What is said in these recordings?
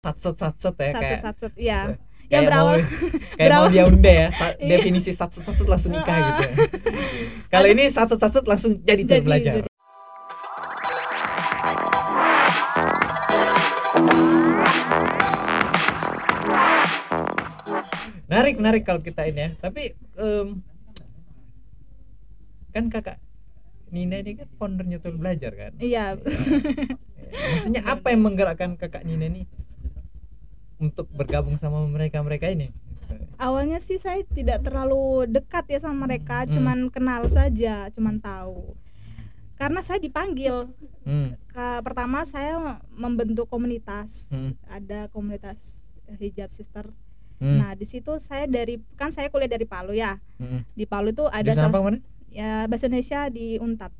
satset satset ya satset kayak satset iya. kayak yang berawal mau, kayak mau dia unde ya sa- Iya. definisi satset satset langsung nikah gitu kalau ini satset satset langsung jadi Jadi- belajar. jadi. menarik menarik kalau kita ini ya. Tapi em, kan kakak Nina ini kan foundernya tuh belajar kan? Iya. Maksudnya apa yang menggerakkan kakak Nina nih untuk bergabung sama mereka mereka ini awalnya sih saya tidak terlalu dekat ya sama mereka Hmm. cuman kenal saja cuman tahu karena saya dipanggil hmm. Ka- pertama saya membentuk komunitas Hmm. ada komunitas hijab sister Hmm. nah di situ saya dari kan saya kuliah dari Palu ya Hmm. di Palu itu ada salah- kemarin ya bahasa Indonesia di Untat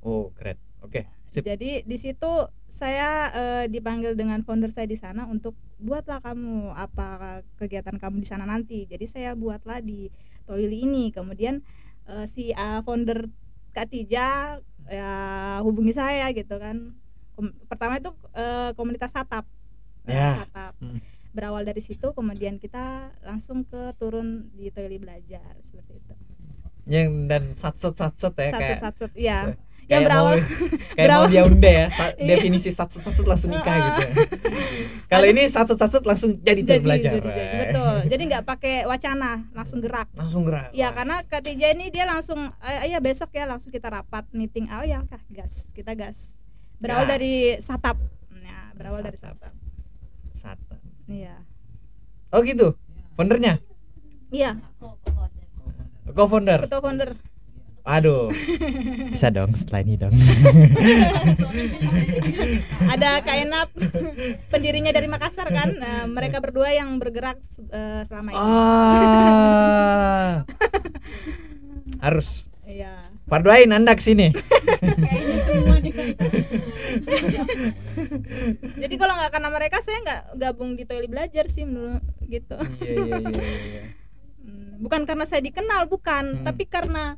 oh keren oke sip jadi di situ saya eh, dipanggil dengan founder saya di sana untuk buatlah kamu apa kegiatan kamu di sana nanti. Jadi saya buatlah di Toili ini. Kemudian eh, si ah, founder Kak Tija ya hubungi saya gitu kan. Kom- pertama itu eh, komunitas satap. Ya. satap. Hmm. berawal dari situ kemudian kita langsung ke turun di Toili belajar seperti itu. Yang dan satset satset ya satset kayak satset ya kayak yang berawal mau, kayak mau berawal- dia unde ya sa- Iya. definisi satset satset langsung nikah gitu kalau ini satset satset langsung jadi, jadi belajar jadi- jadi, betul. Jadi nggak pakai wacana langsung gerak. Langsung gerak ya karena Katija ini dia langsung eh, ya besok ya langsung kita rapat meeting. Oh ya kah gas kita gas. Berawal Gas. dari satap. Nah berawal dari Satap. satap. Satap. iya. Oh gitu? Foundernya? Iya. Co-founder? Ketua founder aduh. Bisa dong setelah ini dong. Ada Kainap pendirinya dari Makassar kan? Nah, mereka berdua yang bergerak eh, selama ini. Ah. Harus. Iya. Farduain anda Kayaknya semua nih jadi kalau nggak karena mereka saya nggak gabung di Toili belajar sih menurut gitu. Iya iya iya iya. Hmm, bukan karena saya dikenal bukan. Hmm. tapi karena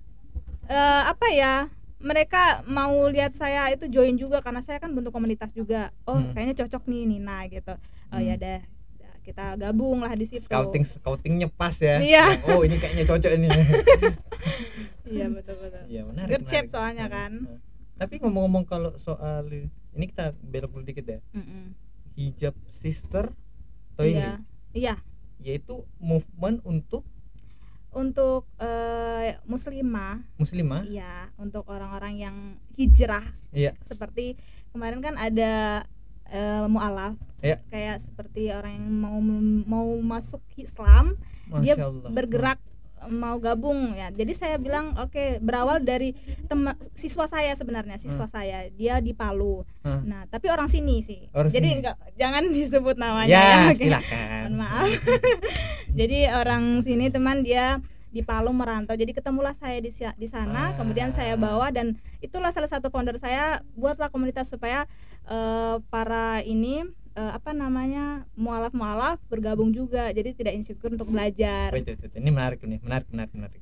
eh, apa ya mereka mau lihat saya itu join juga karena saya kan bentuk komunitas juga oh Hmm. kayaknya cocok nih Nina gitu oh Hmm. ya deh ya, kita gabung lah di situ scouting scoutingnya pas ya Iya. oh ini kayaknya cocok ini iya betul betul iya menarik Gercep menarik. soalnya kan. Nah, tapi ngomong-ngomong kalau soal ini kita belok dulu dikit ya Mm-mm. hijab sister toilet iya iya yaitu movement untuk untuk eh, muslimah. Muslimah? Iya untuk orang-orang yang hijrah. Iya. Seperti kemarin kan ada eh, mualaf. Iya. kayak seperti orang yang mau mau masuk Islam dia masya Allah. bergerak mau gabung. Ya jadi saya bilang oke berawal dari tema, siswa saya sebenarnya siswa saya. Dia di Palu. Hmm. nah tapi orang sini sih. Orang jadi sini. enggak jangan disebut namanya ya ya, silakan. Mohon maaf jadi orang sini teman dia di Palu merantau. Jadi ketemulah saya di di sana Ah. kemudian saya bawa dan itulah salah satu founder saya buatlah komunitas supaya eh, para ini eh, apa namanya mualaf mualaf bergabung juga. Jadi tidak insecure untuk belajar. Wait, wait, wait. ini menarik nih menarik menarik menarik.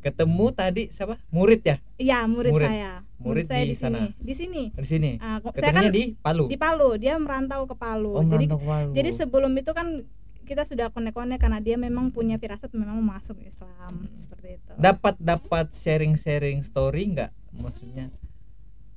Ketemu tadi siapa? Murid ya? Iya murid, Murid. saya. Murid saya di di sini. Sana. di sini. Di sini. Ko- saya kan di Palu? di Palu. Dia merantau ke Palu. Oh jadi ke Palu. jadi sebelum itu kan kita sudah konek-konek karena dia memang punya firasat memang mau masuk Islam Hmm. seperti itu dapat dapat sharing sharing story nggak maksudnya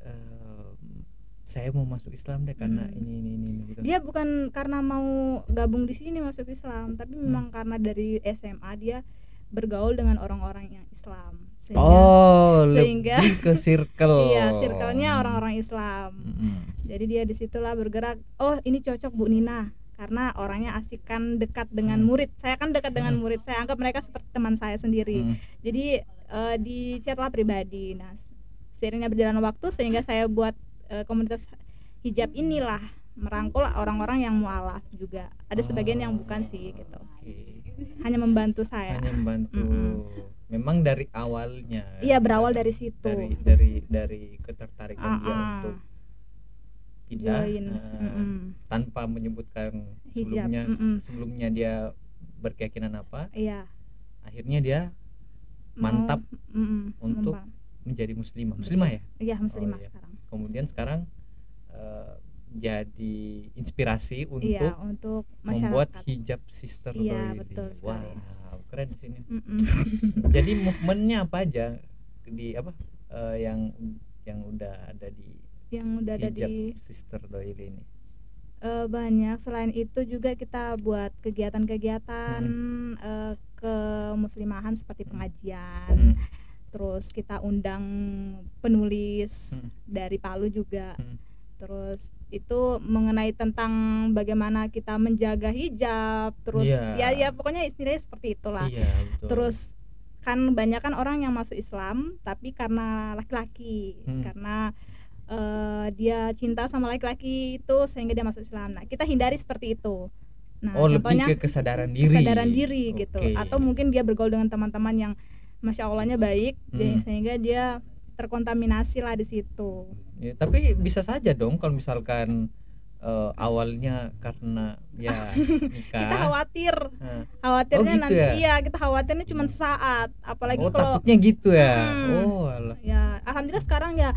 em, saya mau masuk Islam deh karena Hmm. ini ini ini, ini gitu. dia bukan karena mau gabung di sini masuk Islam tapi Hmm. memang karena dari SMA dia bergaul dengan orang-orang yang Islam sehingga oh sehingga- lebih ke circle iya circle-nya orang-orang Islam Mm-mm. jadi dia di situlah bergerak oh ini cocok Bu Nina karena orangnya asik kan dekat dengan Hmm. murid saya kan dekat dengan Hmm. murid saya anggap mereka seperti teman saya sendiri Mm. jadi eh, di chat lah pribadi nah seiringnya berjalan waktu sehingga saya buat eh, komunitas hijab inilah merangkul orang-orang yang mualaf juga ada sebagian yang bukan sih gitu Oke. hanya membantu saya hanya membantu Mm-mm. memang dari awalnya iya berawal dari situ dari dari dari ketertarikan Ah, dia ah. untuk pindah join eh, Mm-mm. tanpa menyebutkan Hijab, sebelumnya mm-mm. sebelumnya dia berkeyakinan apa iya akhirnya dia Mau- Mantap mm-mm, untuk membantu. menjadi muslimah muslimah ya iya muslimah Oh, iya. sekarang kemudian sekarang eh, jadi inspirasi untuk iya untuk membuat hijab sister Iya, betul sekali. Wow, keren di sini. Mm-mm. Jadi movementnya apa aja di apa eh, yang yang udah ada di yang udah ada hijab di sister Doili ini? eh, banyak selain itu juga kita buat kegiatan-kegiatan eh, ke muslimahan seperti Hmm. pengajian Hmm, terus kita undang penulis Hmm. dari Palu juga Hmm. terus itu mengenai tentang bagaimana kita menjaga hijab terus Iya. ya ya pokoknya istilahnya seperti itulah Iya, betul. terus kan banyak kan orang yang masuk Islam tapi karena laki-laki Hmm. karena eh, dia cinta sama laki-laki itu sehingga dia masuk Islam nah kita hindari seperti itu nah oh, contohnya lebih ke kesadaran diri. kesadaran diri gitu Oke. atau mungkin dia bergaul dengan teman-teman yang masya allahnya baik Hmm. dan sehingga dia terkontaminasi lah di situ Ya, tapi bisa saja dong kalau misalkan eh, awalnya karena ya kita nikah. khawatir Nah, khawatirnya Oh, gitu nanti ya? iya kita khawatirnya cuma saat apalagi oh, kalau takutnya gitu ya. Hmm. Oh, alah. ya alhamdulillah sekarang ya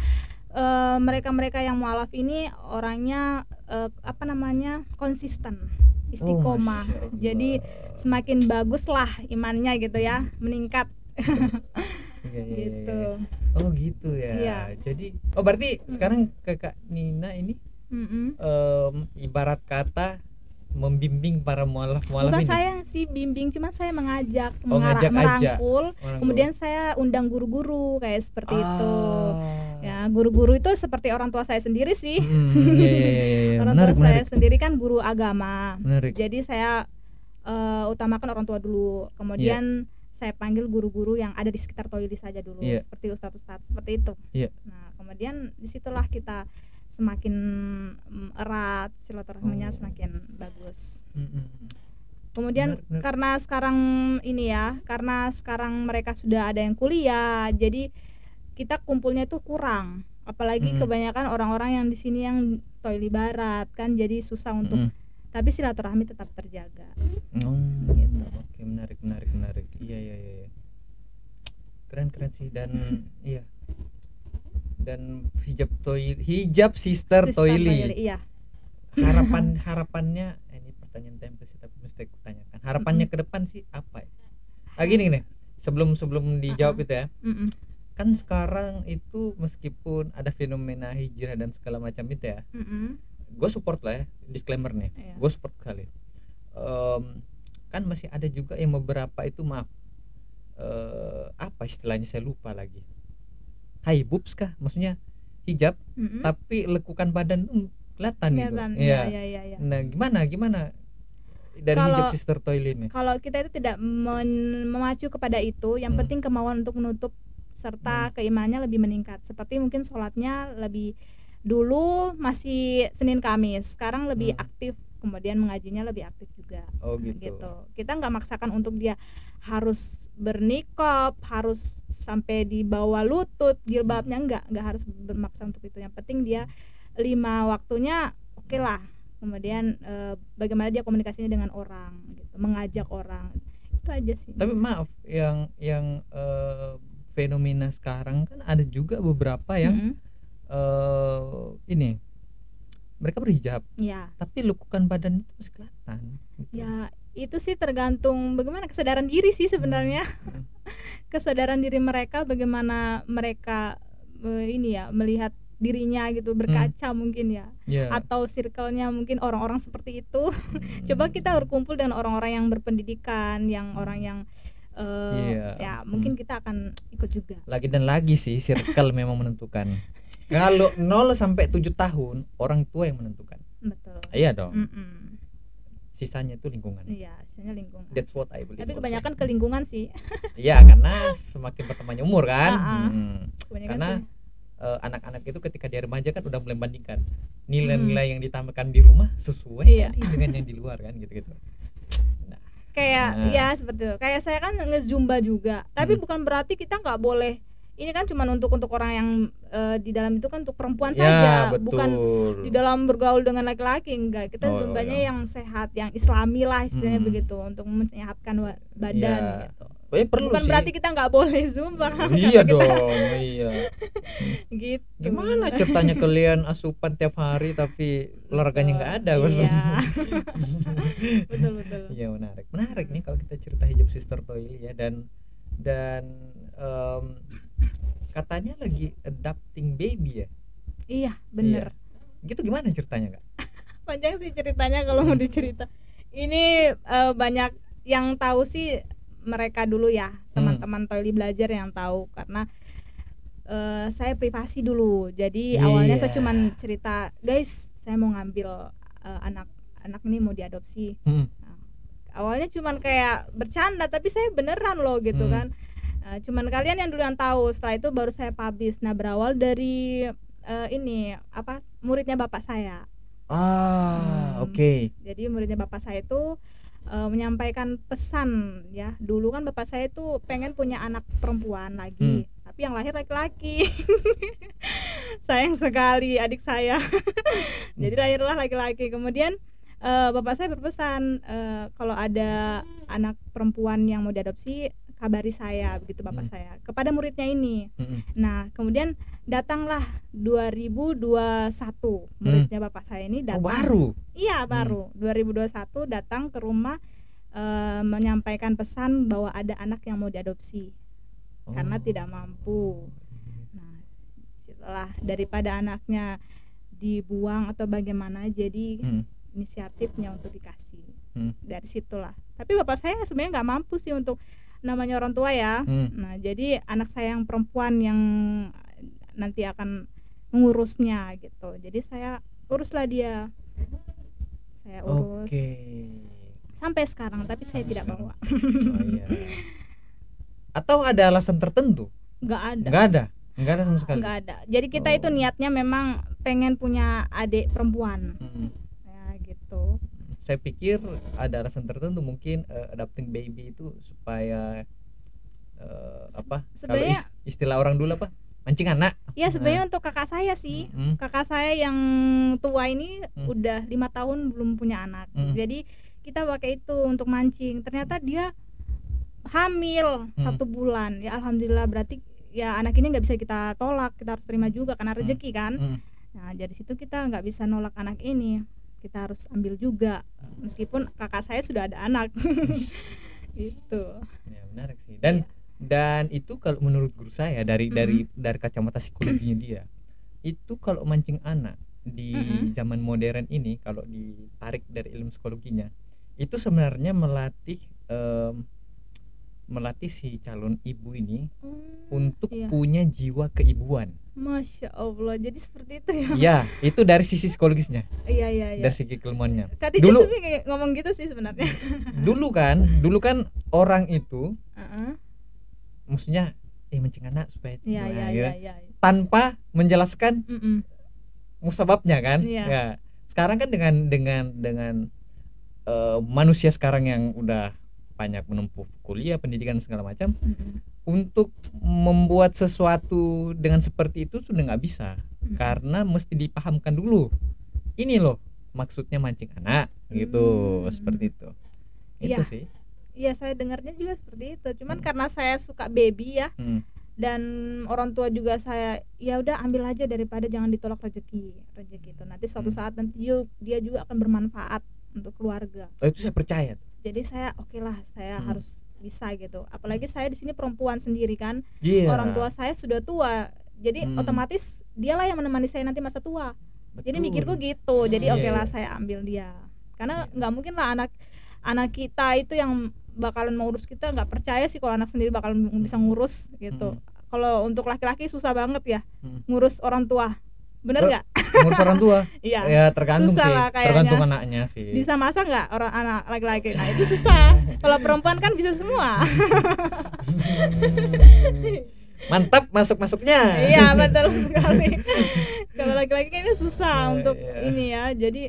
eh, mereka-mereka yang mualaf ini orangnya eh, apa namanya konsisten Oh, istiqomah Allah. jadi semakin bagus lah imannya gitu ya meningkat Iya, iya, iya, gitu. Oh gitu ya. Iya. Jadi oh berarti sekarang kakak Nina ini Mm-mm. em, ibarat kata membimbing para mualaf mualaf bukan ini. saya sih bimbing cuman saya mengajak Oh, mengarah- ngajak aja. merangkul Orang kemudian saya undang guru-guru kayak seperti itu Ah. ya guru-guru itu seperti orang tua saya sendiri sih Hmm, iya, iya, iya, iya. orang Menarik, tua saya menarik, sendiri kan guru agama menarik. jadi saya eh, utamakan orang tua dulu kemudian saya panggil guru-guru yang ada di sekitar toilet saja dulu Iya. seperti ustadz-ustadz seperti itu Iya. nah kemudian di situlah kita semakin mm, erat silaturahminya Oh. semakin bagus Hmm, hmm. kemudian Benar, benar. karena sekarang ini ya karena sekarang mereka sudah ada yang kuliah jadi kita kumpulnya tuh kurang apalagi Mm. kebanyakan orang-orang yang di sini yang toilet barat kan jadi susah untuk Hmm, tapi silaturahmi tetap terjaga hmm. Oh, Gitu. Oke, menarik, menarik, menarik. Iya, iya, iya. iya. Keren, keren sih dan iya. Dan hijab toil hijab sister, Sister toili. iya. Harapan harapannya eh, ini pertanyaan tempe sih tapi mesti aku tanyakan. Harapannya ke depan sih apa ya? Ah, gini gini. Sebelum sebelum dijawab itu ya. Mm-mm. kan sekarang itu meskipun ada fenomena hijrah dan segala macam itu ya Mm-mm. gue support lah ya disclaimer nih. Iya. gue support sekali. Em, kan masih ada juga yang beberapa itu maaf eh, apa istilahnya saya lupa lagi hai boobs kah maksudnya hijab Mm-mm. tapi lekukan badan tuh kelihatan gitu Iya. iya iya iya Nah, gimana gimana dari Kalau- hijab sister toilet ini? kalau kita itu tidak memacu kepada itu yang Hmm. penting kemauan untuk menutup serta keimanannya lebih meningkat seperti mungkin sholatnya lebih dulu masih Senin Kamis sekarang lebih Hmm. aktif kemudian mengajinya lebih aktif juga. Oh gitu. kita nggak maksakan untuk dia harus bernikop harus sampai di bawah lutut jilbabnya nggak nggak harus bermaksa untuk itu. Yang penting dia lima waktunya oke lah. Kemudian eh, bagaimana dia komunikasinya dengan orang gitu. Mengajak orang. Itu aja sih. Tapi maaf, yang yang eh, fenomena sekarang kan ada juga beberapa yang Mm-mm. eh ini mereka berhijab, ya tapi lekukan badan itu masih kelihatan. gitu. ya itu sih tergantung bagaimana kesadaran diri sih sebenarnya Hmm. kesadaran diri mereka bagaimana mereka eh, ini ya melihat dirinya gitu berkaca mungkin ya Ya. atau circle-nya mungkin orang-orang seperti itu Hmm. coba kita berkumpul dengan orang-orang yang berpendidikan yang orang yang eh, Iya. ya mungkin kita akan ikut juga lagi dan lagi sih circle memang menentukan. Kalau 0 sampai 7 tahun orang tua yang menentukan. betul Iya dong. Mm-mm. Sisanya itu lingkungan. iya hasilnya lingkungan That's what I believe. tapi also. kebanyakan ke lingkungan sih Iya, karena semakin bertambahnya umur kan. Ah, ah. Hmm. kebanyakan Karena eh, anak-anak itu ketika dia remaja kan udah mulai membandingkan nilai-nilai yang ditambahkan di rumah sesuai Hmm. Iya. nih dengan yang di luar kan gitu-gitu. Nah, kayak Nah. ya seperti itu kayak saya kan ngezumba juga tapi Hmm. bukan berarti kita nggak boleh ini kan cuma untuk untuk orang yang eh, di dalam itu kan untuk perempuan ya saja betul. bukan di dalam bergaul dengan laki-laki enggak kita Oh, zumbanya iya. yang sehat yang islami lah istilahnya Hmm. begitu untuk menyehatkan badan Iya. gitu Eh, perlu bukan sih. berarti kita nggak boleh zumba iya kita dong iya gitu gimana ceritanya kalian asupan tiap hari tapi olahraganya nggak ada iya betul betul Iya menarik, menarik nih kalau kita cerita hijab sister Toili ya dan dan em, katanya lagi adopting baby ya, iya bener. Gitu gimana ceritanya kak? panjang sih ceritanya kalau mau dicerita. Ini eh, banyak yang tahu sih mereka dulu ya teman-teman Toili belajar yang tahu. Karena eh, saya privasi dulu. Jadi awalnya saya Iya. cuman cerita guys saya mau ngambil eh, anak anak ini mau diadopsi. Hmm. awalnya cuman kayak bercanda tapi saya beneran loh gitu Hmm. kan Nah, cuman kalian yang dulu yang tahu setelah itu baru saya publish. Nah berawal dari eh, ini apa muridnya bapak saya. Ah Hmm. oke, jadi muridnya bapak saya itu eh, menyampaikan pesan ya. Dulu kan bapak saya itu pengen punya anak perempuan lagi Hmm. tapi yang lahir laki-laki. Sayang sekali adik saya. Jadi lahirlah laki-laki. Kemudian eh, bapak saya berpesan eh, kalau ada anak perempuan yang mau diadopsi kabari saya begitu bapak Hmm. saya kepada muridnya ini Mm-mm. nah kemudian datanglah 2021 muridnya bapak saya ini Oh datang baru, Iya baru 2021 datang ke rumah eh, menyampaikan pesan bahwa ada anak yang mau diadopsi karena Oh. tidak mampu. Nah setelah daripada anaknya dibuang atau bagaimana jadi Hmm. inisiatifnya untuk dikasih Hmm. dari situlah. Tapi bapak saya sebenarnya nggak mampu sih untuk namanya orang tua ya. Hmm. Nah jadi anak saya yang perempuan yang nanti akan mengurusnya gitu. Jadi saya uruslah dia. Saya urus Oke. sampai sekarang tapi saya Sampai tidak sekarang. bawa. Oh, iya. Atau ada alasan tertentu? Nggak ada. Nggak ada, nggak ada sama sekali. Nggak ada. Jadi kita itu Oh. niatnya memang pengen punya adik perempuan. Mm-mm. Ya gitu. Saya pikir ada alasan tertentu mungkin eh, adopting baby itu supaya eh, apa? Kalau is- istilah orang dulu apa? Mancing anak. Ya sebenarnya untuk kakak saya sih. Mm-mm. Kakak saya yang tua ini Hmm. udah lima tahun belum punya anak. Hmm. Jadi kita pakai itu untuk mancing. Ternyata dia hamil satu bulan. Ya alhamdulillah berarti ya anak ini nggak bisa kita tolak. Kita harus terima juga karena Hmm. rezeki kan. Mm. Nah dari situ kita nggak bisa nolak anak ini. Kita harus ambil juga. Meskipun kakak saya sudah ada anak. gitu. Ya, menarik sih. Dan dan itu kalau menurut guru saya dari dari dari kacamata psikologinya dia itu kalau mancing anak di Mm-mm. zaman modern ini kalau ditarik dari ilmu psikologinya itu sebenarnya melatih em, melatih si calon ibu ini Hmm, untuk iya. punya jiwa keibuan Masya Allah. Jadi seperti itu ya. ya itu dari sisi psikologisnya Iya iya iya. dari segi keilmuannya Kati dulu- ngomong gitu sih sebenarnya. dulu kan dulu kan orang itu Heeh. maksudnya eh mancing anak supaya Iya iya gitu. iya iya. tanpa menjelaskan Mm-mm. musababnya kan Iya. ya sekarang kan dengan dengan dengan eh, manusia sekarang yang udah banyak menempuh kuliah pendidikan segala macam Mm-mm. untuk membuat sesuatu dengan seperti itu sudah nggak bisa Mm-mm. karena mesti dipahamkan dulu ini loh maksudnya mancing anak gitu Hmm. seperti itu itu Iya. sih Iya saya dengarnya juga seperti itu. Cuman Hmm. karena saya suka baby ya Hmm. dan orang tua juga saya ya udah ambil aja daripada jangan ditolak rezeki rezeki itu nanti suatu Hmm. saat nanti dia, dia juga akan bermanfaat untuk keluarga. Oh, itu saya percaya tuh. Jadi saya oke lah saya Hmm. harus bisa gitu. Apalagi saya di sini perempuan sendiri kan. Iya. Orang tua saya sudah tua. Jadi Hmm. otomatis dialah yang menemani saya nanti masa tua. Jadi Betul. mikirku gitu. Jadi Iya, oke lah iya. saya ambil dia. Karena Iya. nggak mungkin lah anak anak kita itu yang bakalan mengurus kita nggak percaya sih kalau anak sendiri bakalan bisa ngurus gitu. Hmm. Kalau untuk laki-laki susah banget ya Hmm. ngurus orang tua. Bener nggak? ngurus orang tua Iya. ya tergantung Susah sih lah kayaknya. tergantung anaknya sih Bisa masak nggak orang anak laki-laki? Nah itu susah. Kalau perempuan kan bisa semua. mantap masuk masuknya Iya betul sekali. Kalau laki-laki kayaknya susah Iya, untuk iya. ini ya. Jadi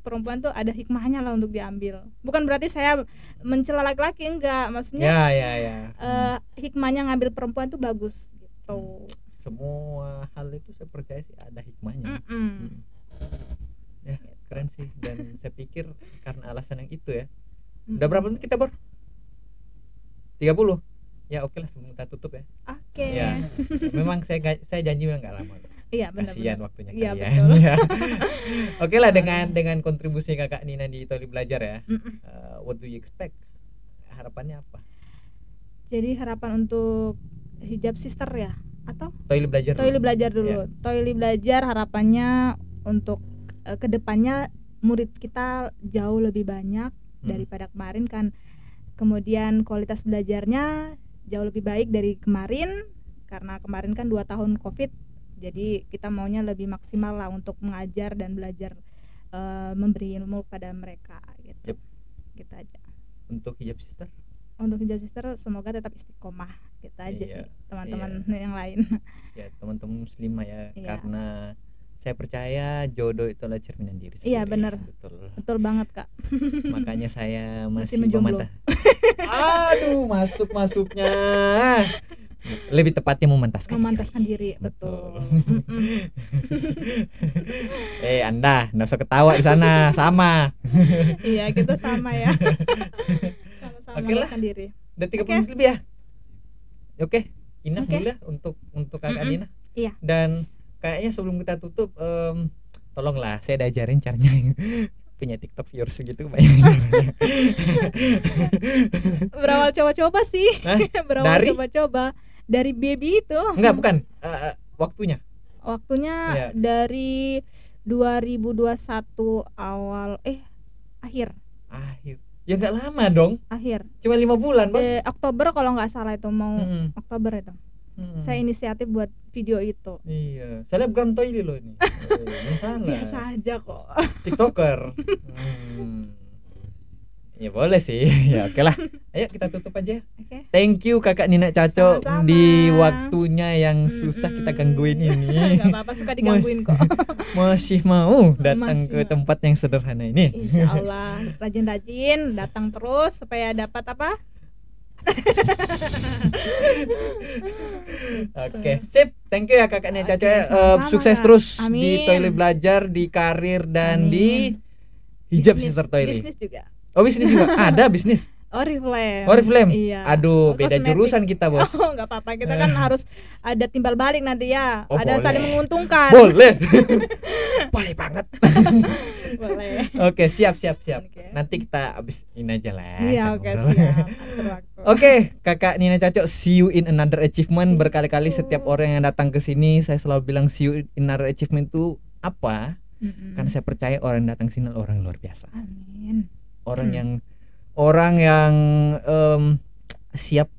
perempuan tuh ada hikmahnya lah untuk diambil. Bukan berarti saya mencela laki-laki enggak. Maksudnya ya ya ya eh, hikmahnya ngambil perempuan tuh bagus gitu. Semua hal itu saya percaya sih ada hikmahnya. Mm-mm. Hmm. ya keren sih. Dan saya pikir karena alasan yang itu ya. Mm-mm. udah berapa menit kita bor? 30 ya oke lah sebelum kita tutup ya. Oke. Ya memang saya saya janji memang nggak lama. Iya benar kasihan waktunya Iya, kalian. Ya. oke lah dengan dengan kontribusi kakak Nina di Toli Belajar ya. Mm-mm. Uh, what do you expect? Harapannya apa? Jadi harapan untuk hijab sister ya atau Toli Belajar dulu. Toili belajar dulu. Iya. Toili belajar harapannya untuk eh, ke depannya murid kita jauh lebih banyak Hmm. daripada kemarin kan. Kemudian kualitas belajarnya jauh lebih baik dari kemarin karena kemarin kan dua tahun covid. Jadi kita maunya lebih maksimal lah untuk mengajar dan belajar eh, memberi ilmu pada mereka gitu. Yep. Gitu aja. untuk hijab sister Untuk hijab sister semoga tetap istiqomah gitu aja Iya, sih teman-teman yang lain. ya teman-teman muslimah ya Iya. karena saya percaya jodoh itu adalah cerminan diri Iya, sendiri. benar. betul Betul banget kak. makanya saya Masih masih, memantah aduh masuk masuknya lebih tepatnya memantaskan memantaskan diri. diri betul, Betul. Eh anda nggak usah ketawa di sana sama iya kita sama ya Oke lah. memantaskan diri udah 30 Oke. menit lebih ya oke enough Oke. dulu ya untuk untuk kakak Mm-mm. Nina Iya. dan kayaknya sebelum kita tutup em, tolonglah saya diajarin caranya punya TikTok viewers segitu banyak berawal coba-coba sih Hah? berawal coba-coba dari baby itu enggak bukan eh, waktunya waktunya Iya. dari 2021 awal eh akhir akhir ya nggak lama dong. Akhir. Cuma lima bulan bos. Eh, Oktober kalau nggak salah itu mau Mm-mm. Oktober itu. Mm-mm. saya inisiatif buat video itu. Iya. Selebgram toilet loh ini. Eh, biasa aja kok. Tiktoker. Hmm. Ya boleh sih ya oke lah ayo kita tutup aja oke thank you kakak Nina Caco Sama-sama. di waktunya yang susah kita Mm-mm. gangguin ini nggak apa-apa suka digangguin kok masih mau datang Masih ke mau. tempat yang sederhana ini Insya Allah rajin-rajin datang terus supaya dapat apa? Oke, sip. Thank you ya kakak Oke, Caca. Eh, sama-sama, sukses terus Amin. di toilet belajar, di karir dan Amin. di hijab Bisnis- sister toilet. Bisnis juga. Oh bisnis juga ada bisnis. Oriflame. Oriflame. Iya. Aduh, beda Kosmetik. jurusan kita bos. Oh, nggak apa-apa. Kita kan harus ada timbal balik nanti ya. Oh, ada boleh. saling menguntungkan. Boleh. Boleh banget. Boleh. Oke, siap siap siap. Oke. Nanti kita abis ini aja lah. Iya, oke ngobrol. siap. Oke, kakak Nina Caco, see you in another achievement. Berkali-kali setiap orang yang datang ke sini, saya selalu bilang see you in another achievement itu apa? Mm-mm. Karena saya percaya orang yang datang sini adalah orang luar biasa. Amin. Orang Hmm. yang orang yang em, siap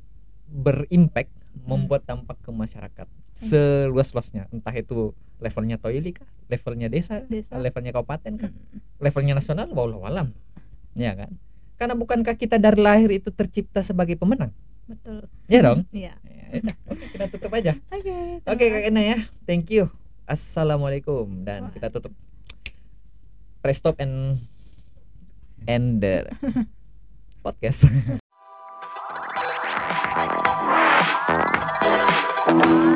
berimpact membuat dampak ke masyarakat seluas-luasnya. Entah itu levelnya toili kah, levelnya desa, Desa. levelnya kabupaten kah, Mm-mm. levelnya nasional, wallahu alam. Ya kan? Karena bukankah kita dari lahir itu tercipta sebagai pemenang? Betul. Ya dong. Iya. Ya udah, Oke, kita tutup aja. Oke. Oke, terima Kak Ina ya. Thank you. Assalamualaikum dan Wah. kita tutup. Press stop and end the podcast.